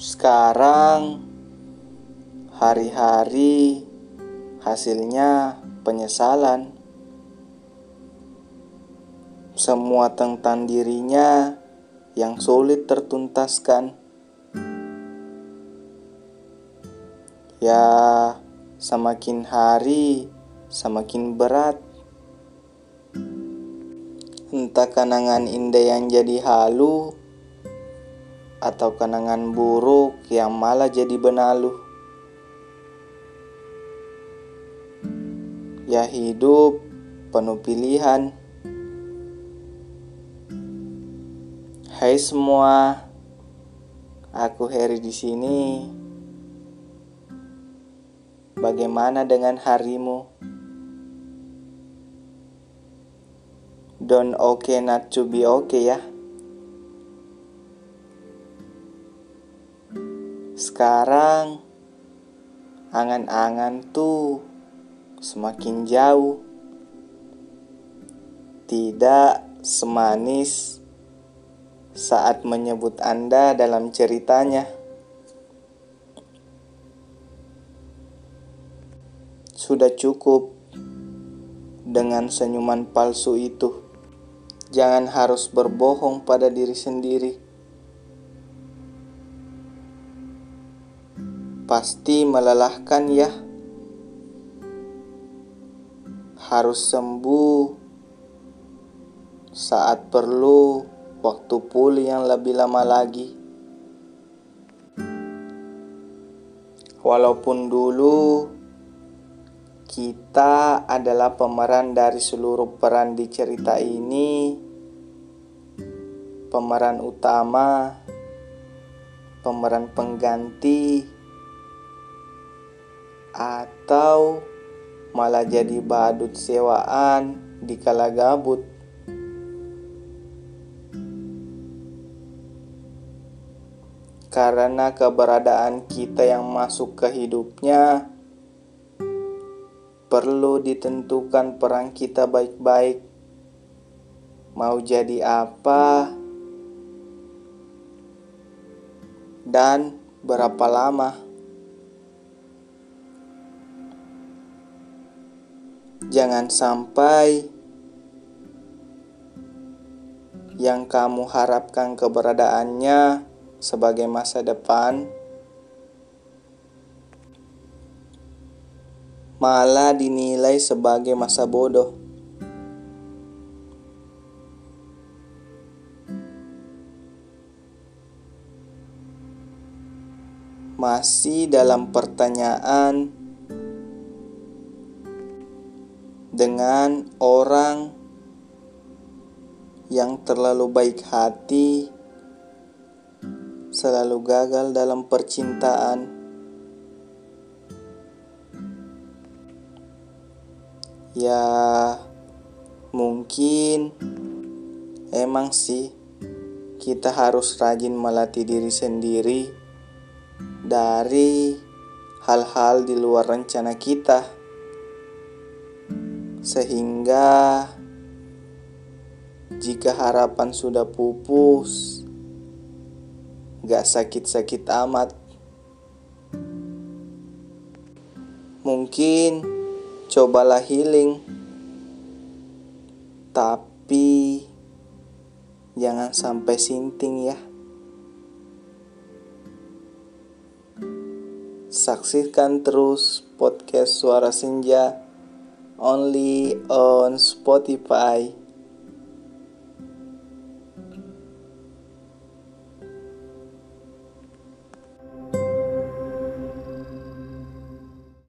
Sekarang hari-hari hasilnya penyesalan. Semua tentang dirinya yang sulit tertuntaskan. Ya, semakin hari semakin berat. Entah kenangan indah yang jadi halu atau kenangan buruk yang malah jadi benalu. Ya hidup penuh pilihan. Hai semua, aku Heri di sini. Bagaimana dengan harimu? Don't okay not to be okay ya. Sekarang angan-angan tuh semakin jauh. Tidak semanis saat menyebut Anda dalam ceritanya. Sudah cukup dengan senyuman palsu itu. Jangan harus berbohong pada diri sendiri. Pasti melelahkan ya. Harus sembuh saat perlu waktu pulih yang lebih lama lagi. Walaupun dulu kita adalah pemeran dari seluruh peran di cerita ini, pemeran utama, pemeran pengganti atau malah jadi badut sewaan di kala gabut. Karena keberadaan kita yang masuk ke hidupnya perlu ditentukan peran kita baik-baik. Mau jadi apa dan berapa lama? Jangan sampai yang kamu harapkan keberadaannya sebagai masa depan malah dinilai sebagai masa bodoh. Masih dalam pertanyaan dengan orang yang terlalu baik hati, selalu gagal dalam percintaan. Ya, mungkin emang sih kita harus rajin melatih diri sendiri dari hal-hal di luar rencana kita sehingga jika harapan sudah pupus, gak sakit-sakit amat. Mungkin cobalah healing, tapi jangan sampai sinting ya. Saksikan terus podcast Suara Senja only on Spotify.